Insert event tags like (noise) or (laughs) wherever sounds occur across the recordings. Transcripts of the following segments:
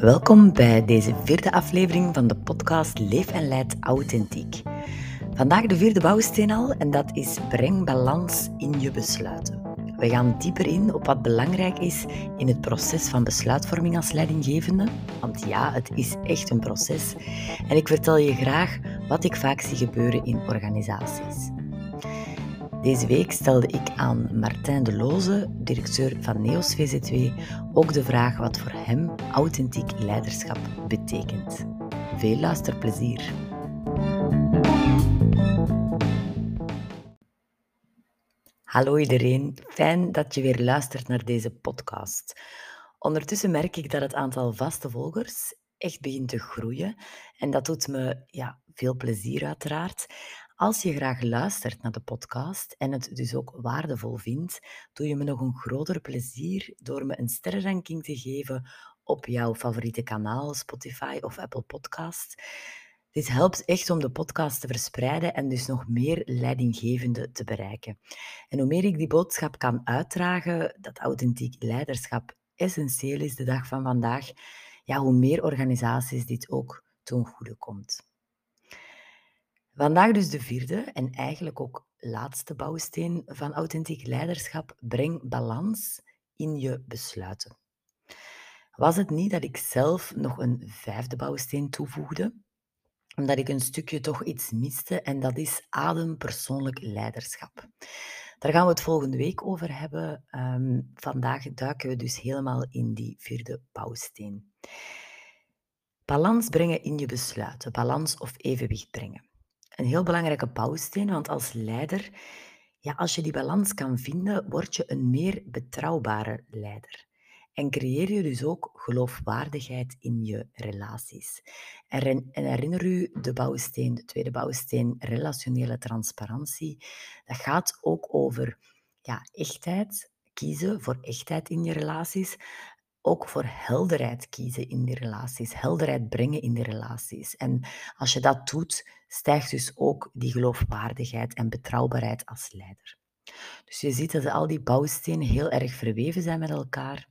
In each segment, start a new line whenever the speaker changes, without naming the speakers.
Welkom bij deze vierde aflevering van de podcast Leef en Leid Authentiek. Vandaag de vierde bouwsteen al en dat is breng balans in je besluiten. We gaan dieper in op wat belangrijk is in het proces van besluitvorming als leidinggevende. Want ja, het is echt een proces. En ik vertel je graag wat ik vaak zie gebeuren in organisaties. Deze week stelde ik aan Martijn de Loze, directeur van NEOS VZW, ook de vraag wat voor hem authentiek leiderschap betekent. Veel luisterplezier. Hallo iedereen, fijn dat je weer luistert naar deze podcast. Ondertussen merk ik dat het aantal vaste volgers echt begint te groeien en dat doet me ja, veel plezier uiteraard. Als je graag luistert naar de podcast en het dus ook waardevol vindt, doe je me nog een groter plezier door me een sterrenranking te geven op jouw favoriete kanaal, Spotify of Apple Podcast. Dit helpt echt om de podcast te verspreiden en dus nog meer leidinggevenden te bereiken. En hoe meer ik die boodschap kan uitdragen, dat authentiek leiderschap essentieel is de dag van vandaag, ja, hoe meer organisaties dit ook ten goede komt. Vandaag dus de vierde en eigenlijk ook laatste bouwsteen van authentiek leiderschap. Breng balans in je besluiten. Was het niet dat ik zelf nog een vijfde bouwsteen toevoegde? Omdat ik een stukje toch iets miste en dat is adem persoonlijk leiderschap. Daar gaan we het volgende week over hebben. Ehm, vandaag duiken we dus helemaal in die vierde bouwsteen. Balans brengen in je besluiten, balans of evenwicht brengen een heel belangrijke bouwsteen, want als leider, ja, als je die balans kan vinden, word je een meer betrouwbare leider. En creëer je dus ook geloofwaardigheid in je relaties. En herinner u de bouwsteen, de tweede bouwsteen, relationele transparantie. Dat gaat ook over ja, echtheid, kiezen voor echtheid in je relaties, ook voor helderheid kiezen in die relaties, helderheid brengen in die relaties. En als je dat doet, stijgt dus ook die geloofwaardigheid en betrouwbaarheid als leider. Dus je ziet dat al die bouwstenen heel erg verweven zijn met elkaar.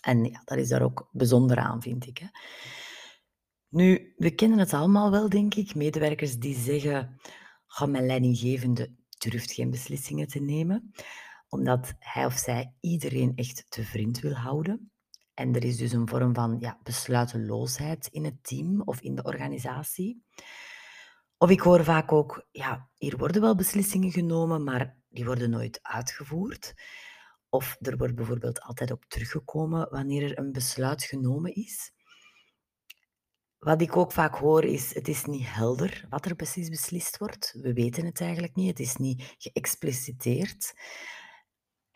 En ja, dat is daar ook bijzonder aan, vind ik. Hè. Nu, we kennen het allemaal wel, denk ik. Medewerkers die zeggen, ga mijn leidinggevende durft geen beslissingen te nemen omdat hij of zij iedereen echt te vriend wil houden. En er is dus een vorm van ja, besluiteloosheid in het team of in de organisatie. Of ik hoor vaak ook, ja, hier worden wel beslissingen genomen, maar die worden nooit uitgevoerd. Of er wordt bijvoorbeeld altijd op teruggekomen wanneer er een besluit genomen is. Wat ik ook vaak hoor is, het is niet helder wat er precies beslist wordt. We weten het eigenlijk niet, het is niet geëxpliciteerd.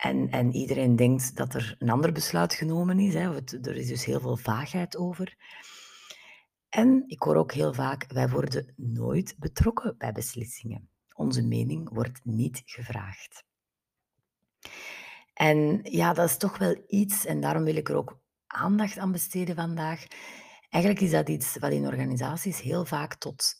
En, en iedereen denkt dat er een ander besluit genomen is. Hè. Er is dus heel veel vaagheid over. En ik hoor ook heel vaak, wij worden nooit betrokken bij beslissingen. Onze mening wordt niet gevraagd. En ja, dat is toch wel iets, en daarom wil ik er ook aandacht aan besteden vandaag. Eigenlijk is dat iets wat in organisaties heel vaak tot,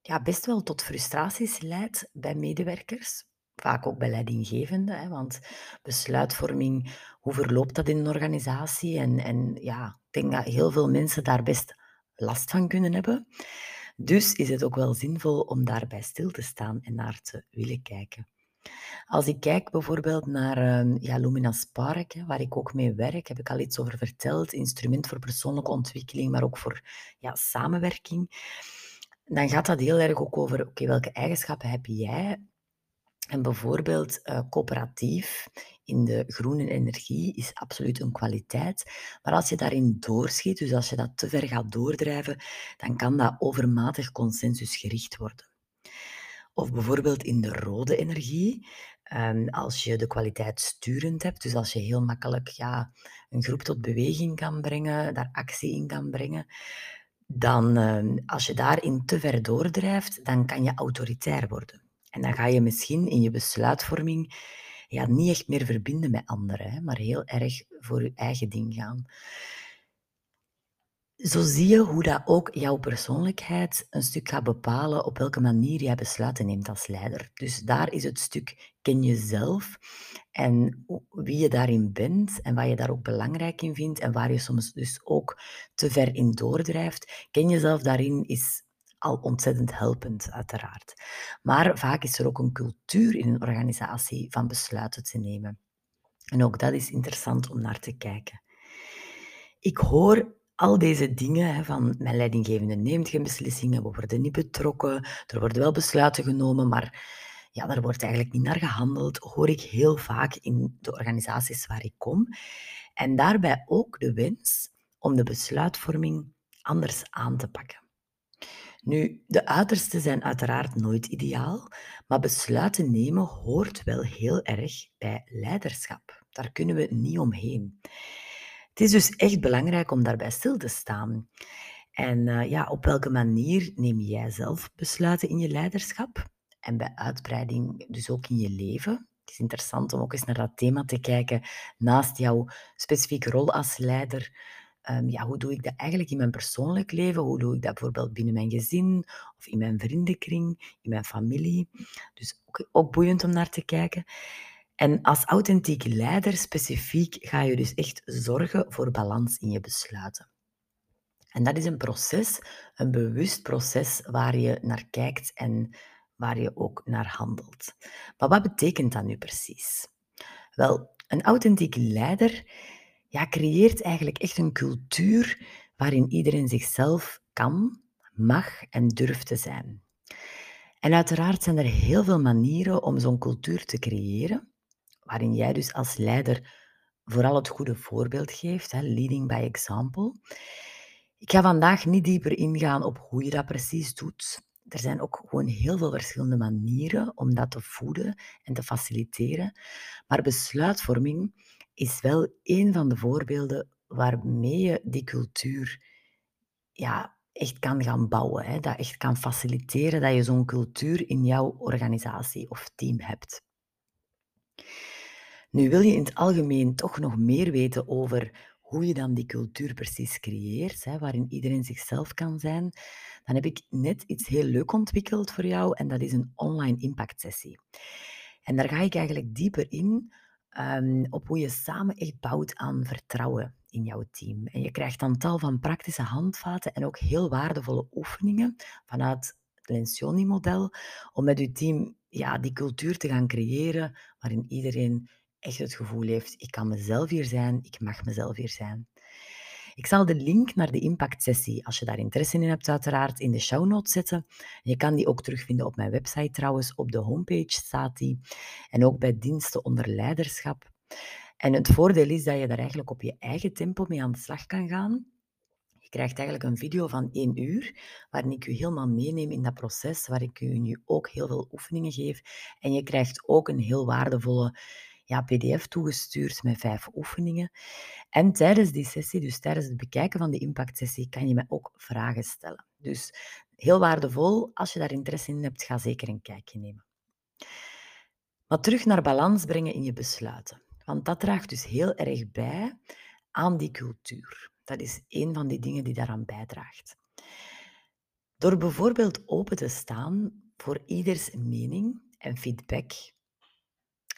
ja, best wel tot frustraties leidt bij medewerkers vaak ook bij leidinggevenden, hè, want besluitvorming, hoe verloopt dat in een organisatie? En, en ja, ik denk dat heel veel mensen daar best last van kunnen hebben. Dus is het ook wel zinvol om daarbij stil te staan en naar te willen kijken. Als ik kijk bijvoorbeeld naar uh, ja, Lumina Spark, hè, waar ik ook mee werk, heb ik al iets over verteld. Instrument voor persoonlijke ontwikkeling, maar ook voor ja, samenwerking. Dan gaat dat heel erg ook over, oké, welke eigenschappen heb jij en bijvoorbeeld uh, coöperatief in de groene energie is absoluut een kwaliteit. Maar als je daarin doorschiet, dus als je dat te ver gaat doordrijven, dan kan dat overmatig consensusgericht worden. Of bijvoorbeeld in de rode energie, um, als je de kwaliteit sturend hebt, dus als je heel makkelijk ja, een groep tot beweging kan brengen, daar actie in kan brengen, dan uh, als je daarin te ver doordrijft, dan kan je autoritair worden. En dan ga je misschien in je besluitvorming ja, niet echt meer verbinden met anderen, hè, maar heel erg voor je eigen ding gaan. Zo zie je hoe dat ook jouw persoonlijkheid een stuk gaat bepalen op welke manier jij besluiten neemt als leider. Dus daar is het stuk ken jezelf en wie je daarin bent en wat je daar ook belangrijk in vindt en waar je soms dus ook te ver in doordrijft, ken jezelf daarin is al ontzettend helpend, uiteraard. Maar vaak is er ook een cultuur in een organisatie van besluiten te nemen. En ook dat is interessant om naar te kijken. Ik hoor al deze dingen van mijn leidinggevende neemt geen beslissingen, we worden niet betrokken, er worden wel besluiten genomen, maar ja, daar wordt eigenlijk niet naar gehandeld, hoor ik heel vaak in de organisaties waar ik kom. En daarbij ook de wens om de besluitvorming anders aan te pakken. Nu, de uitersten zijn uiteraard nooit ideaal, maar besluiten nemen hoort wel heel erg bij leiderschap. Daar kunnen we niet omheen. Het is dus echt belangrijk om daarbij stil te staan. En uh, ja, op welke manier neem jij zelf besluiten in je leiderschap? En bij uitbreiding dus ook in je leven. Het is interessant om ook eens naar dat thema te kijken naast jouw specifieke rol als leider. Um, ja, hoe doe ik dat eigenlijk in mijn persoonlijk leven? Hoe doe ik dat bijvoorbeeld binnen mijn gezin of in mijn vriendenkring, in mijn familie? Dus ook, ook boeiend om naar te kijken. En als authentiek leider specifiek ga je dus echt zorgen voor balans in je besluiten. En dat is een proces, een bewust proces waar je naar kijkt en waar je ook naar handelt. Maar wat betekent dat nu precies? Wel, een authentiek leider ja, creëert eigenlijk echt een cultuur waarin iedereen zichzelf kan, mag en durft te zijn. En uiteraard zijn er heel veel manieren om zo'n cultuur te creëren waarin jij dus als leider vooral het goede voorbeeld geeft, hè, leading by example. Ik ga vandaag niet dieper ingaan op hoe je dat precies doet. Er zijn ook gewoon heel veel verschillende manieren om dat te voeden en te faciliteren. Maar besluitvorming is wel een van de voorbeelden waarmee je die cultuur ja, echt kan gaan bouwen. Hè? Dat echt kan faciliteren dat je zo'n cultuur in jouw organisatie of team hebt. Nu wil je in het algemeen toch nog meer weten over hoe je dan die cultuur precies creëert, hè, waarin iedereen zichzelf kan zijn, dan heb ik net iets heel leuk ontwikkeld voor jou en dat is een online impactsessie. En daar ga ik eigenlijk dieper in um, op hoe je samen echt bouwt aan vertrouwen in jouw team. En je krijgt dan tal van praktische handvaten en ook heel waardevolle oefeningen vanuit het Lencioni-model om met je team ja, die cultuur te gaan creëren waarin iedereen echt het gevoel heeft, ik kan mezelf hier zijn, ik mag mezelf hier zijn. Ik zal de link naar de impactsessie, als je daar interesse in hebt uiteraard, in de show notes zetten. Je kan die ook terugvinden op mijn website trouwens, op de homepage staat die. En ook bij diensten onder leiderschap. En het voordeel is dat je daar eigenlijk op je eigen tempo mee aan de slag kan gaan. Je krijgt eigenlijk een video van één uur, waarin ik u helemaal meeneem in dat proces, waar ik u nu ook heel veel oefeningen geef. En je krijgt ook een heel waardevolle ja, PDF toegestuurd met vijf oefeningen. En tijdens die sessie, dus tijdens het bekijken van die impactsessie, kan je mij ook vragen stellen. Dus heel waardevol. Als je daar interesse in hebt, ga zeker een kijkje nemen. Maar terug naar balans brengen in je besluiten. Want dat draagt dus heel erg bij aan die cultuur. Dat is een van die dingen die daaraan bijdraagt. Door bijvoorbeeld open te staan voor ieders mening en feedback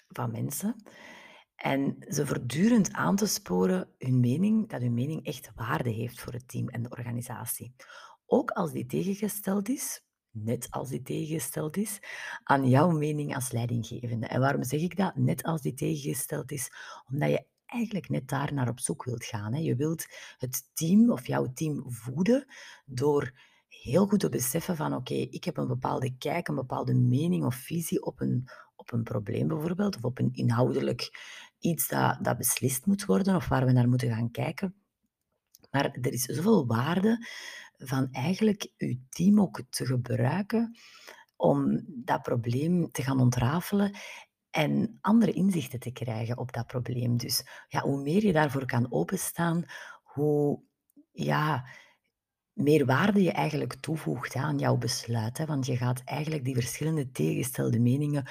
van mensen. En ze voortdurend aan te sporen hun mening, dat hun mening echt waarde heeft voor het team en de organisatie. Ook als die tegengesteld is, net als die tegengesteld is, aan jouw mening als leidinggevende. En waarom zeg ik dat? Net als die tegengesteld is, omdat je eigenlijk net daar naar op zoek wilt gaan. Hè. Je wilt het team of jouw team voeden door heel goed te beseffen van oké, ik heb een bepaalde kijk, een bepaalde mening of visie op een, op een probleem bijvoorbeeld, of op een inhoudelijk iets dat, dat beslist moet worden of waar we naar moeten gaan kijken. Maar er is zoveel waarde van eigenlijk uw team ook te gebruiken om dat probleem te gaan ontrafelen en andere inzichten te krijgen op dat probleem. Dus ja, hoe meer je daarvoor kan openstaan, hoe ja, meer waarde je eigenlijk toevoegt aan jouw besluit. Hè? Want je gaat eigenlijk die verschillende tegengestelde meningen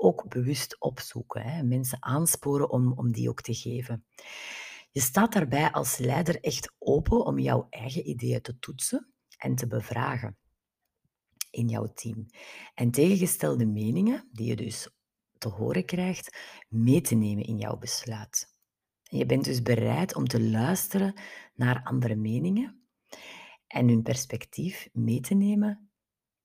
ook bewust opzoeken. Hè? Mensen aansporen om, om die ook te geven. Je staat daarbij als leider echt open om jouw eigen ideeën te toetsen en te bevragen in jouw team. En tegengestelde meningen, die je dus te horen krijgt, mee te nemen in jouw besluit. je bent dus bereid om te luisteren naar andere meningen en hun perspectief mee te nemen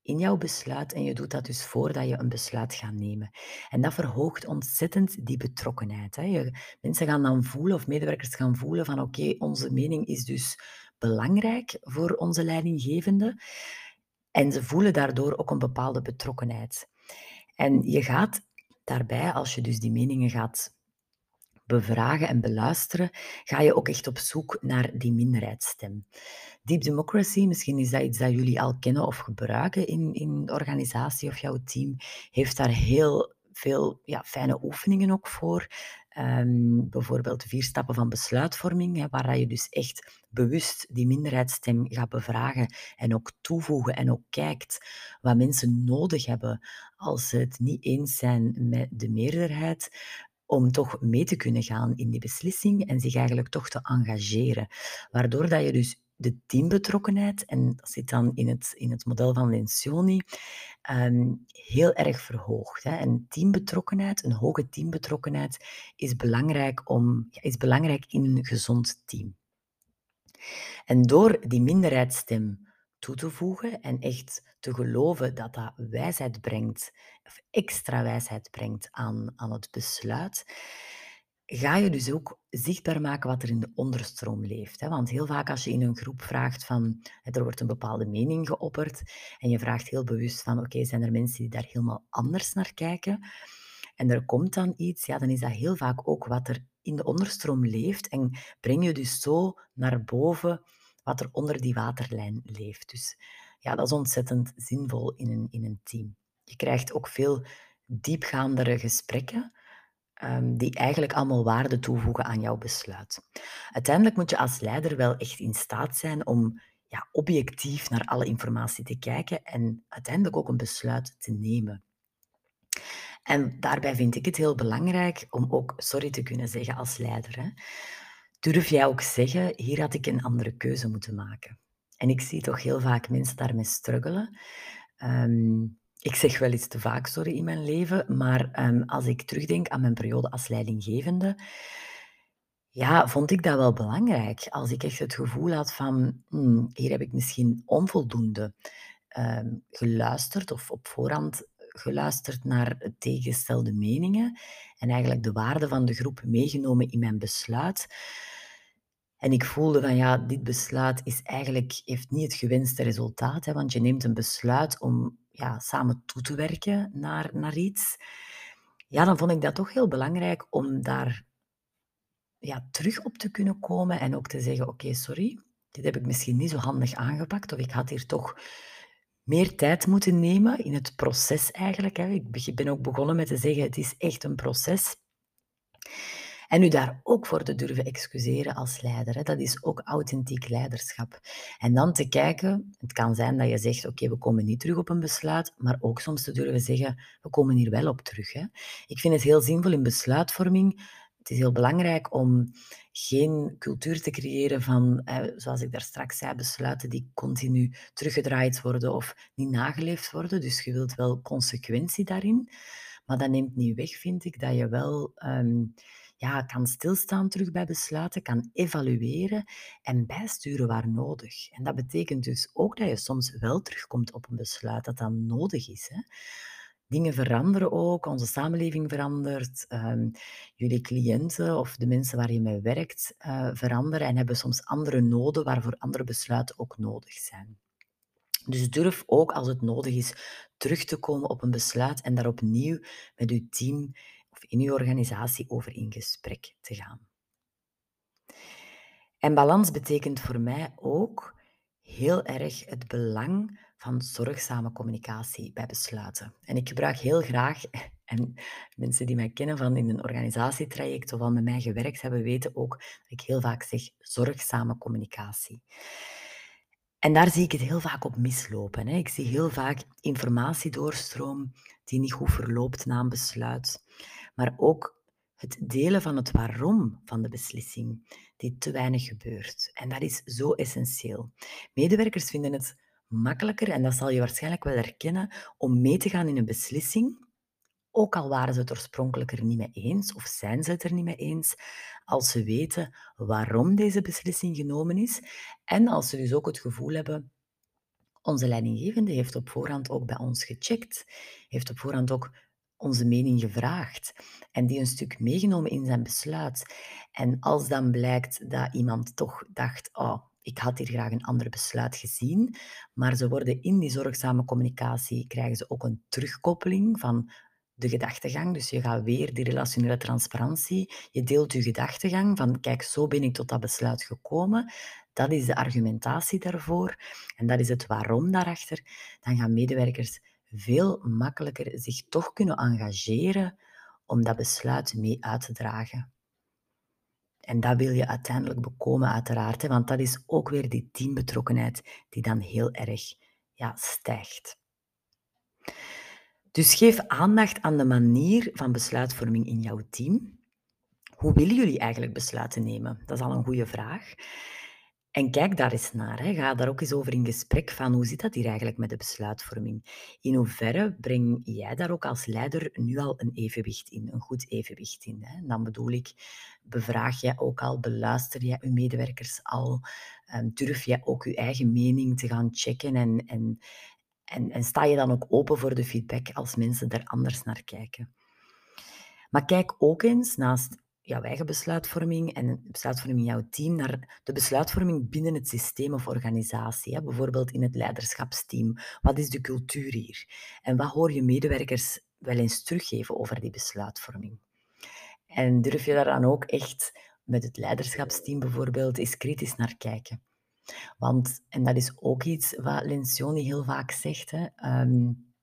in jouw besluit. En je doet dat dus voordat je een besluit gaat nemen. En dat verhoogt ontzettend die betrokkenheid. Hè. Je, mensen gaan dan voelen, of medewerkers gaan voelen van oké, onze mening is dus belangrijk voor onze leidinggevende. En ze voelen daardoor ook een bepaalde betrokkenheid. En je gaat daarbij, als je dus die meningen gaat bevragen en beluisteren, ga je ook echt op zoek naar die minderheidsstem. Deep Democracy, misschien is dat iets dat jullie al kennen of gebruiken in, in de organisatie of jouw team, heeft daar heel veel ja, fijne oefeningen ook voor. Um, bijvoorbeeld vier stappen van besluitvorming, hè, waar je dus echt bewust die minderheidsstem gaat bevragen en ook toevoegen en ook kijkt wat mensen nodig hebben als ze het niet eens zijn met de meerderheid, om toch mee te kunnen gaan in die beslissing en zich eigenlijk toch te engageren. Waardoor dat je dus de teambetrokkenheid, en dat zit dan in het, in het model van Lencioni, um, heel erg verhoogt. Hè. En teambetrokkenheid, een hoge teambetrokkenheid, is belangrijk, om, ja, is belangrijk in een gezond team. En door die minderheidsstem toe te voegen en echt te geloven dat dat wijsheid brengt, of extra wijsheid brengt aan, aan het besluit, ga je dus ook zichtbaar maken wat er in de onderstroom leeft. Hè? Want heel vaak als je in een groep vraagt van, er wordt een bepaalde mening geopperd en je vraagt heel bewust van, oké, zijn er mensen die daar helemaal anders naar kijken? En er komt dan iets, ja, dan is dat heel vaak ook wat er in de onderstroom leeft en breng je dus zo naar boven wat er onder die waterlijn leeft. Dus ja, dat is ontzettend zinvol in een, in een team. Je krijgt ook veel diepgaandere gesprekken Ehm, die eigenlijk allemaal waarde toevoegen aan jouw besluit. Uiteindelijk moet je als leider wel echt in staat zijn om ja, objectief naar alle informatie te kijken en uiteindelijk ook een besluit te nemen. En daarbij vind ik het heel belangrijk om ook sorry te kunnen zeggen als leider. Hè. Durf jij ook zeggen, hier had ik een andere keuze moeten maken. En ik zie toch heel vaak mensen daarmee struggelen. Um, ik zeg wel eens te vaak sorry in mijn leven, maar ehm, als ik terugdenk aan mijn periode als leidinggevende, ja, vond ik dat wel belangrijk. Als ik echt het gevoel had van, hmm, hier heb ik misschien onvoldoende ehm, geluisterd of op voorhand geluisterd naar tegengestelde meningen en eigenlijk de waarde van de groep meegenomen in mijn besluit. En ik voelde van ja, dit besluit is eigenlijk, heeft niet het gewenste resultaat, hè, want je neemt een besluit om ja, samen toe te werken naar, naar iets, ja, dan vond ik dat toch heel belangrijk om daar ja, terug op te kunnen komen en ook te zeggen, oké, sorry, dit heb ik misschien niet zo handig aangepakt of ik had hier toch meer tijd moeten nemen in het proces eigenlijk. Hè. Ik ben ook begonnen met te zeggen, het is echt een proces. En u daar ook voor te durven excuseren als leider. Hè. Dat is ook authentiek leiderschap. En dan te kijken, het kan zijn dat je zegt, oké, we komen niet terug op een besluit, maar ook soms te durven zeggen, we komen hier wel op terug. Hè. Ik vind het heel zinvol in besluitvorming. Het is heel belangrijk om geen cultuur te creëren van, zoals ik daar straks zei, besluiten die continu teruggedraaid worden of niet nageleefd worden. Dus je wilt wel consequentie daarin. Maar dat neemt niet weg, vind ik, dat je wel ehm, ja, kan stilstaan terug bij besluiten, kan evalueren en bijsturen waar nodig. En dat betekent dus ook dat je soms wel terugkomt op een besluit dat dan nodig is. Hè. Dingen veranderen ook, onze samenleving verandert, um, jullie cliënten of de mensen waar je mee werkt uh, veranderen en hebben soms andere noden waarvoor andere besluiten ook nodig zijn. Dus durf ook als het nodig is terug te komen op een besluit en daar opnieuw met uw team in uw organisatie over in gesprek te gaan. En balans betekent voor mij ook heel erg het belang van zorgzame communicatie bij besluiten. En ik gebruik heel graag, (laughs) en mensen die mij kennen van in een organisatietraject of al met mij gewerkt hebben, weten ook dat ik heel vaak zeg zorgzame communicatie. En daar zie ik het heel vaak op mislopen. Hè. Ik zie heel vaak informatiedoorstroom die niet goed verloopt na een besluit maar ook het delen van het waarom van de beslissing, die te weinig gebeurt. En dat is zo essentieel. Medewerkers vinden het makkelijker, en dat zal je waarschijnlijk wel herkennen, om mee te gaan in een beslissing ook al waren ze het oorspronkelijk er niet mee eens of zijn ze het er niet mee eens, als ze weten waarom deze beslissing genomen is en als ze dus ook het gevoel hebben onze leidinggevende heeft op voorhand ook bij ons gecheckt, heeft op voorhand ook onze mening gevraagd en die een stuk meegenomen in zijn besluit. En als dan blijkt dat iemand toch dacht, oh, ik had hier graag een ander besluit gezien, maar ze worden in die zorgzame communicatie, krijgen ze ook een terugkoppeling van de gedachtegang. Dus je gaat weer die relationele transparantie. Je deelt je gedachtegang van, kijk, zo ben ik tot dat besluit gekomen. Dat is de argumentatie daarvoor en dat is het waarom daarachter. Dan gaan medewerkers veel makkelijker zich toch kunnen engageren om dat besluit mee uit te dragen. En dat wil je uiteindelijk bekomen, uiteraard, hè, want dat is ook weer die teambetrokkenheid die dan heel erg ja, stijgt. Dus geef aandacht aan de manier van besluitvorming in jouw team. Hoe willen jullie eigenlijk besluiten nemen? Dat is al een goede vraag. En kijk daar eens naar. Hè. Ga daar ook eens over in gesprek van hoe zit dat hier eigenlijk met de besluitvorming? In hoeverre breng jij daar ook als leider nu al een evenwicht in, een goed evenwicht in? Hè? Dan bedoel ik, bevraag jij ook al, beluister jij je medewerkers al, um, durf jij ook je eigen mening te gaan checken en, en, en, en sta je dan ook open voor de feedback als mensen er anders naar kijken? Maar kijk ook eens naast jouw eigen besluitvorming en besluitvorming in jouw team naar de besluitvorming binnen het systeem of organisatie. Hè? Bijvoorbeeld in het leiderschapsteam. Wat is de cultuur hier? En wat hoor je medewerkers wel eens teruggeven over die besluitvorming? En durf je daar dan ook echt met het leiderschapsteam bijvoorbeeld eens kritisch naar kijken? Want, en dat is ook iets wat Lencioni heel vaak zegt, hè, um,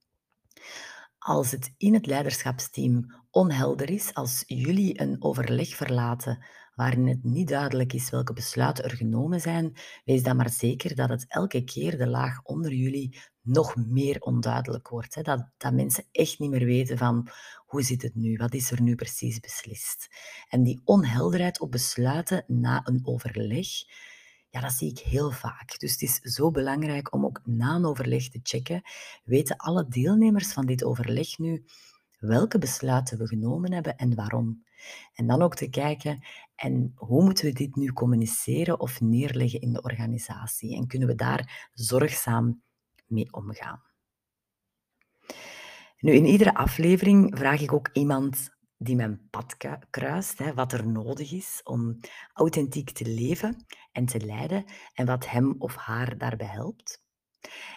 als het in het leiderschapsteam onhelder is, als jullie een overleg verlaten waarin het niet duidelijk is welke besluiten er genomen zijn, wees dan maar zeker dat het elke keer de laag onder jullie nog meer onduidelijk wordt. Hè? Dat, dat mensen echt niet meer weten van hoe zit het nu, wat is er nu precies beslist. En die onhelderheid op besluiten na een overleg, ja, dat zie ik heel vaak. Dus het is zo belangrijk om ook na een overleg te checken, weten alle deelnemers van dit overleg nu welke besluiten we genomen hebben en waarom. En dan ook te kijken, en hoe moeten we dit nu communiceren of neerleggen in de organisatie? En kunnen we daar zorgzaam mee omgaan? Nu, in iedere aflevering vraag ik ook iemand die mijn pad kruist, hè, wat er nodig is om authentiek te leven en te leiden en wat hem of haar daarbij helpt.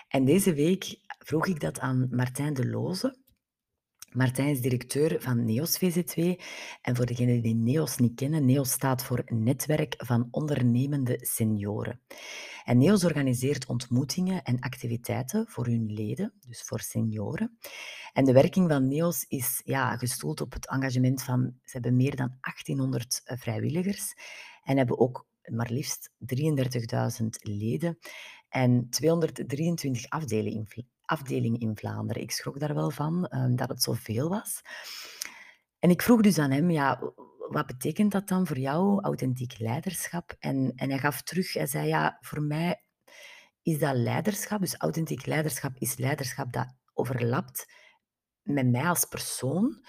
En deze week vroeg ik dat aan Martijn de Loze. Martijn is directeur van NEOS VZ2. En voor degenen die NEOS niet kennen, NEOS staat voor Netwerk van Ondernemende Senioren. En NEOS organiseert ontmoetingen en activiteiten voor hun leden, dus voor senioren. En de werking van NEOS is ja, gestoeld op het engagement van... Ze hebben meer dan 1800 eh, vrijwilligers en hebben ook maar liefst 33.000 leden en 223 afdelingen afdeling in Vlaanderen. Ik schrok daar wel van um, dat het zoveel was. En ik vroeg dus aan hem, ja, wat betekent dat dan voor jou, authentiek leiderschap? En, en hij gaf terug, hij zei, ja, voor mij is dat leiderschap, dus authentiek leiderschap is leiderschap dat overlapt met mij als persoon.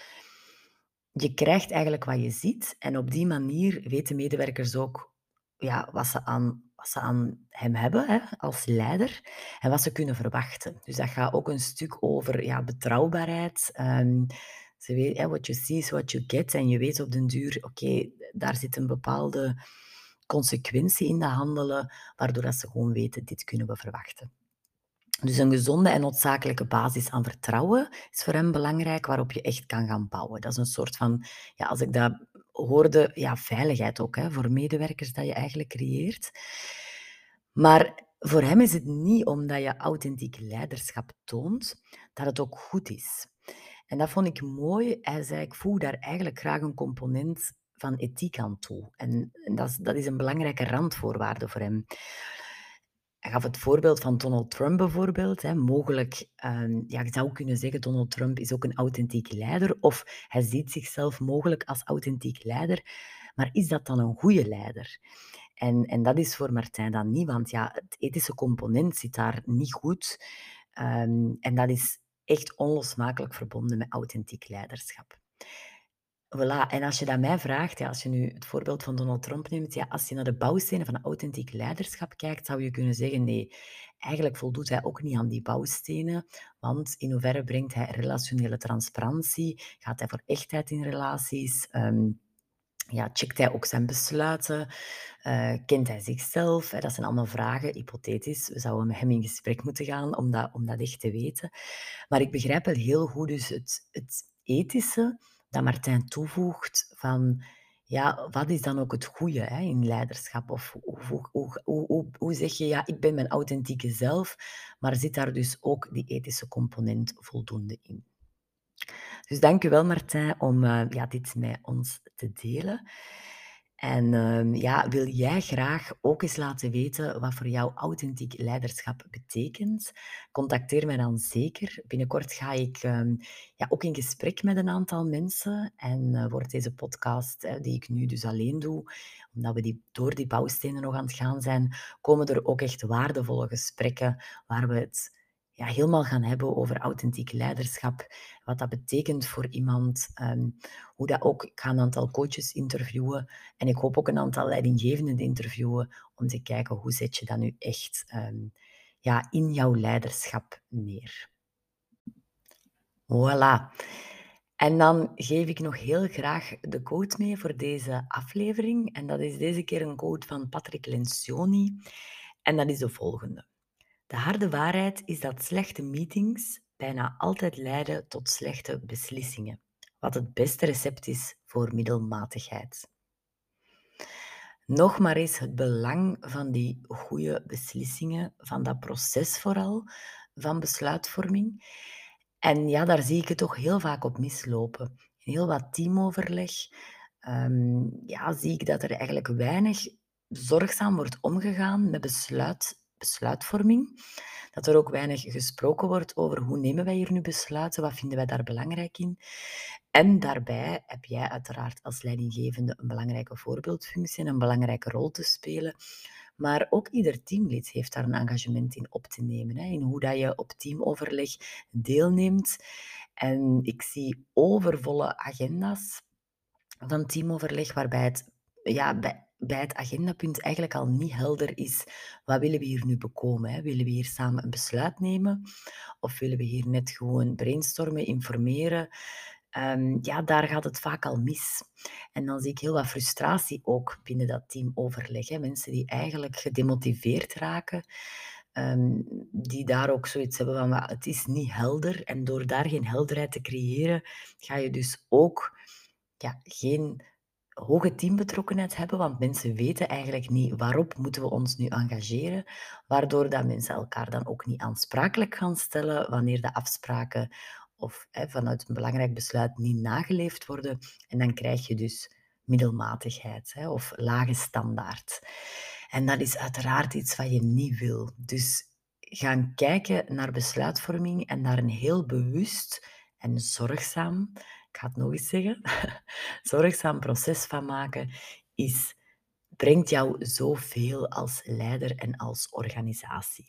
Je krijgt eigenlijk wat je ziet en op die manier weten medewerkers ook ja, wat ze aan wat ze aan hem hebben hè, als leider en wat ze kunnen verwachten. Dus dat gaat ook een stuk over ja, betrouwbaarheid. Um, ze weet, hè, what you see is what you get. En je weet op den duur, oké, daar zit een bepaalde consequentie in de handelen, waardoor dat ze gewoon weten, dit kunnen we verwachten. Dus een gezonde en noodzakelijke basis aan vertrouwen is voor hem belangrijk, waarop je echt kan gaan bouwen. Dat is een soort van, ja, als ik dat hoorde, ja, veiligheid ook hè, voor medewerkers dat je eigenlijk creëert. Maar voor hem is het niet omdat je authentiek leiderschap toont, dat het ook goed is. En dat vond ik mooi. Hij zei, ik voeg daar eigenlijk graag een component van ethiek aan toe. En, en dat, is, dat is een belangrijke randvoorwaarde voor hem. Hij gaf het voorbeeld van Donald Trump bijvoorbeeld. Hè. Mogelijk, um, ja, je zou kunnen zeggen, Donald Trump is ook een authentiek leider. Of hij ziet zichzelf mogelijk als authentiek leider. Maar is dat dan een goede leider? En, en dat is voor Martijn dan niet, want ja, het ethische component zit daar niet goed. Um, en dat is echt onlosmakelijk verbonden met authentiek leiderschap. Voilà, en als je dat mij vraagt, ja, als je nu het voorbeeld van Donald Trump neemt, ja, als je naar de bouwstenen van authentiek leiderschap kijkt, zou je kunnen zeggen, nee, eigenlijk voldoet hij ook niet aan die bouwstenen, want in hoeverre brengt hij relationele transparantie, gaat hij voor echtheid in relaties, ehm, ja, checkt hij ook zijn besluiten? Uh, kent hij zichzelf? Dat zijn allemaal vragen, hypothetisch. We zouden met hem in gesprek moeten gaan om dat, om dat echt te weten. Maar ik begrijp wel heel goed dus het, het ethische dat Martijn toevoegt van ja, wat is dan ook het goede hè, in leiderschap? Of hoe, hoe, hoe, hoe, zeg je, ja, ik ben mijn authentieke zelf, maar zit daar dus ook die ethische component voldoende in? Dus dank u wel, Martijn, om uh, ja, dit met ons te delen. En ehm, ja, wil jij graag ook eens laten weten wat voor jou authentiek leiderschap betekent? Contacteer mij dan zeker. Binnenkort ga ik ehm, ja, ook in gesprek met een aantal mensen. En uh, wordt deze podcast, die ik nu dus alleen doe, omdat we die, door die bouwstenen nog aan het gaan zijn, komen er ook echt waardevolle gesprekken waar we het ja, helemaal gaan hebben over authentiek leiderschap. Wat dat betekent voor iemand. Um, hoe dat ook, ik ga een aantal coaches interviewen. En ik hoop ook een aantal leidinggevenden interviewen. Om te kijken hoe zet je dat nu echt um, ja, in jouw leiderschap neer. Voilà. En dan geef ik nog heel graag de quote mee voor deze aflevering. En dat is deze keer een quote van Patrick Lencioni. En dat is de volgende. De harde waarheid is dat slechte meetings bijna altijd leiden tot slechte beslissingen, wat het beste recept is voor middelmatigheid. Nog maar eens het belang van die goede beslissingen, van dat proces vooral, van besluitvorming. En ja, daar zie ik het toch heel vaak op mislopen. In heel wat teamoverleg um, ja, zie ik dat er eigenlijk weinig zorgzaam wordt omgegaan met besluit besluitvorming. Dat er ook weinig gesproken wordt over hoe nemen wij hier nu besluiten, wat vinden wij daar belangrijk in. En daarbij heb jij uiteraard als leidinggevende een belangrijke voorbeeldfunctie en een belangrijke rol te spelen. Maar ook ieder teamlid heeft daar een engagement in op te nemen, hè, in hoe dat je op teamoverleg deelneemt. En ik zie overvolle agenda's van teamoverleg, waarbij het ja, bij bij het agendapunt eigenlijk al niet helder is, wat willen we hier nu bekomen? Hè? Willen we hier samen een besluit nemen? Of willen we hier net gewoon brainstormen, informeren? Um, ja, daar gaat het vaak al mis. En dan zie ik heel wat frustratie ook binnen dat team overleggen. Mensen die eigenlijk gedemotiveerd raken, um, die daar ook zoiets hebben van, het is niet helder. En door daar geen helderheid te creëren, ga je dus ook ja, geen hoge teambetrokkenheid hebben, want mensen weten eigenlijk niet waarop moeten we ons nu engageren, waardoor dat mensen elkaar dan ook niet aansprakelijk gaan stellen wanneer de afspraken of hè, vanuit een belangrijk besluit niet nageleefd worden. En dan krijg je dus middelmatigheid hè, of lage standaard. En dat is uiteraard iets wat je niet wil. Dus gaan kijken naar besluitvorming en daar een heel bewust en zorgzaam ik ga het nog eens zeggen, (laughs) zorgzaam proces van maken, is, brengt jou zoveel als leider en als organisatie.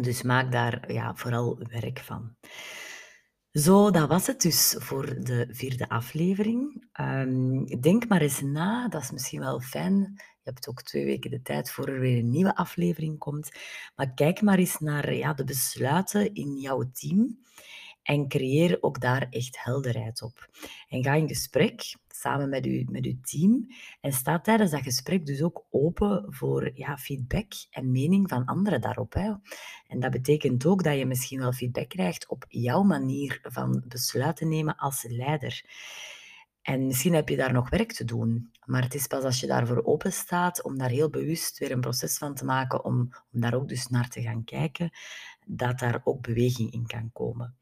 Dus maak daar ja, vooral werk van. Zo, dat was het dus voor de vierde aflevering. Um, denk maar eens na, dat is misschien wel fijn. Je hebt ook twee weken de tijd voor er weer een nieuwe aflevering komt. Maar kijk maar eens naar ja, de besluiten in jouw team en creëer ook daar echt helderheid op. En ga in gesprek samen met, u, met uw team en sta tijdens dat gesprek dus ook open voor ja, feedback en mening van anderen daarop. Hè. En dat betekent ook dat je misschien wel feedback krijgt op jouw manier van besluiten nemen als leider. En misschien heb je daar nog werk te doen, maar het is pas als je daarvoor open staat om daar heel bewust weer een proces van te maken, om, om daar ook dus naar te gaan kijken, dat daar ook beweging in kan komen.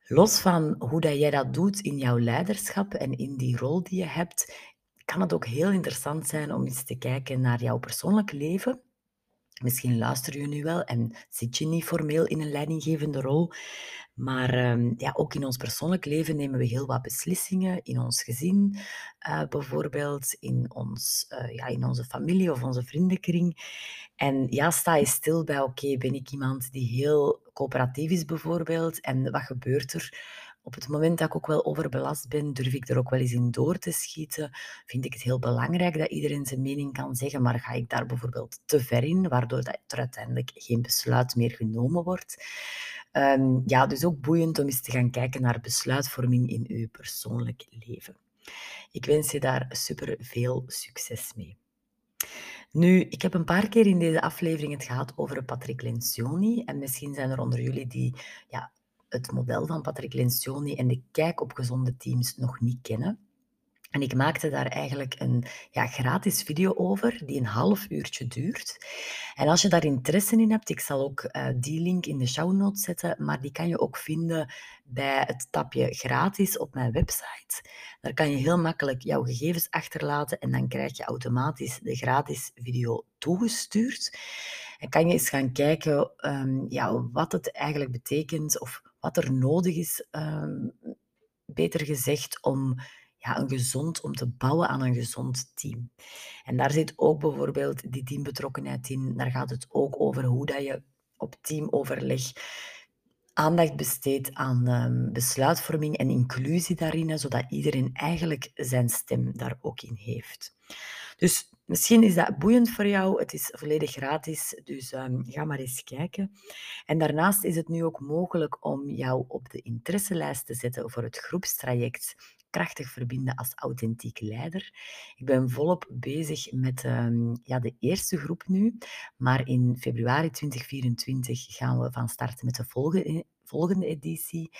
Los van hoe dat jij dat doet in jouw leiderschap en in die rol die je hebt, kan het ook heel interessant zijn om eens te kijken naar jouw persoonlijk leven. Misschien luister je nu wel en zit je niet formeel in een leidinggevende rol, maar ehm, ja, ook in ons persoonlijk leven nemen we heel wat beslissingen. In ons gezin uh, bijvoorbeeld, in, ons, uh, ja, in onze familie of onze vriendenkring. En ja, sta je stil bij, oké, ben ik iemand die heel coöperatief is bijvoorbeeld. En wat gebeurt er? Op het moment dat ik ook wel overbelast ben, durf ik er ook wel eens in door te schieten. Vind ik het heel belangrijk dat iedereen zijn mening kan zeggen, maar ga ik daar bijvoorbeeld te ver in, waardoor dat er uiteindelijk geen besluit meer genomen wordt. Um, ja, dus ook boeiend om eens te gaan kijken naar besluitvorming in uw persoonlijk leven. Ik wens je daar super veel succes mee. Nu, ik heb een paar keer in deze aflevering het gehad over Patrick Lencioni. En misschien zijn er onder jullie die ja, het model van Patrick Lencioni en de kijk op gezonde teams nog niet kennen. En ik maakte daar eigenlijk een ja, gratis video over, die een half uurtje duurt. En als je daar interesse in hebt, ik zal ook uh, die link in de show notes zetten, maar die kan je ook vinden bij het tapje gratis op mijn website. Daar kan je heel makkelijk jouw gegevens achterlaten en dan krijg je automatisch de gratis video toegestuurd. En kan je eens gaan kijken um, ja, wat het eigenlijk betekent of wat er nodig is, um, beter gezegd, om ja, een gezond, om te bouwen aan een gezond team. En daar zit ook bijvoorbeeld die teambetrokkenheid in. Daar gaat het ook over hoe dat je op teamoverleg aandacht besteedt aan um, besluitvorming en inclusie daarin, zodat iedereen eigenlijk zijn stem daar ook in heeft. Dus misschien is dat boeiend voor jou. Het is volledig gratis, dus um, ga maar eens kijken. En daarnaast is het nu ook mogelijk om jou op de interesselijst te zetten voor het groepstraject krachtig verbinden als authentiek leider. Ik ben volop bezig met um, ja, de eerste groep nu, maar in februari 2024 gaan we van start met de volgende, volgende editie.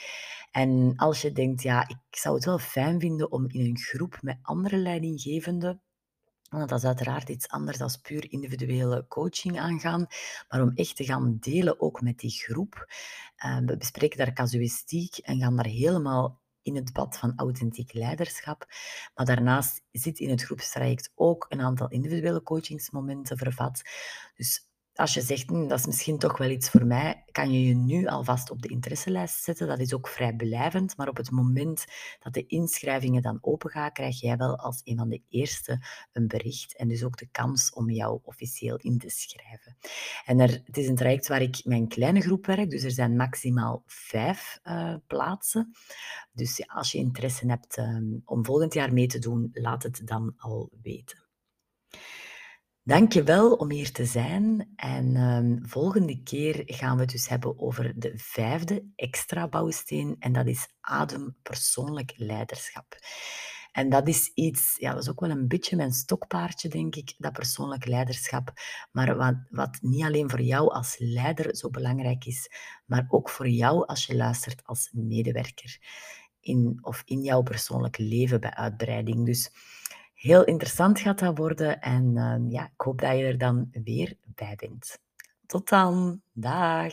En als je denkt, ja, ik zou het wel fijn vinden om in een groep met andere leidinggevenden want dat is uiteraard iets anders dan puur individuele coaching aangaan, maar om echt te gaan delen ook met die groep. Uh, we bespreken daar casuïstiek en gaan daar helemaal in het pad van authentiek leiderschap. Maar daarnaast zit in het groepstraject ook een aantal individuele coachingsmomenten vervat. Dus als je zegt, hm, dat is misschien toch wel iets voor mij, kan je je nu alvast op de interesselijst zetten. Dat is ook vrij blijvend, maar op het moment dat de inschrijvingen dan opengaan, krijg jij wel als een van de eerste een bericht en dus ook de kans om jou officieel in te schrijven. En er, het is een traject waar ik mijn kleine groep werk, dus er zijn maximaal vijf uh, plaatsen. Dus ja, als je interesse hebt um, om volgend jaar mee te doen, laat het dan al weten. Dank je wel om hier te zijn. En um, volgende keer gaan we het dus hebben over de vijfde extra bouwsteen. En dat is adem persoonlijk leiderschap. En dat is iets, ja, dat is ook wel een beetje mijn stokpaardje, denk ik, dat persoonlijk leiderschap. Maar wat, wat niet alleen voor jou als leider zo belangrijk is, maar ook voor jou als je luistert als medewerker. In, of in jouw persoonlijk leven bij uitbreiding. Dus Heel interessant gaat dat worden en uh, ja, ik hoop dat je er dan weer bij bent. Tot dan. Dag.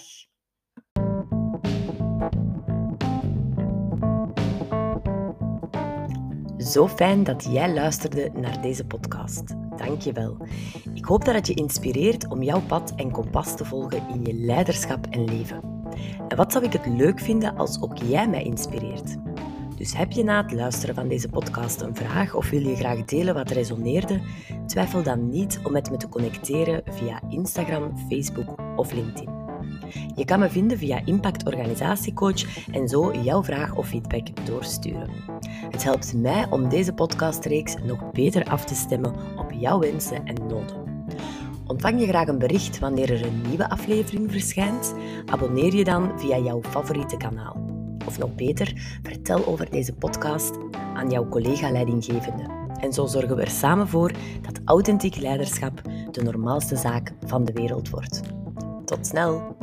Zo fijn dat jij luisterde naar deze podcast. Dank je wel. Ik hoop dat het je inspireert om jouw pad en kompas te volgen in je leiderschap en leven. En wat zou ik het leuk vinden als ook jij mij inspireert? Dus heb je na het luisteren van deze podcast een vraag of wil je graag delen wat resoneerde? Twijfel dan niet om met me te connecteren via Instagram, Facebook of LinkedIn. Je kan me vinden via Impact Organisatiecoach en zo jouw vraag of feedback doorsturen. Het helpt mij om deze podcastreeks nog beter af te stemmen op jouw wensen en noden. Ontvang je graag een bericht wanneer er een nieuwe aflevering verschijnt? Abonneer je dan via jouw favoriete kanaal. Of nog beter, vertel over deze podcast aan jouw collega-leidinggevende. En zo zorgen we er samen voor dat authentiek leiderschap de normaalste zaak van de wereld wordt. Tot snel!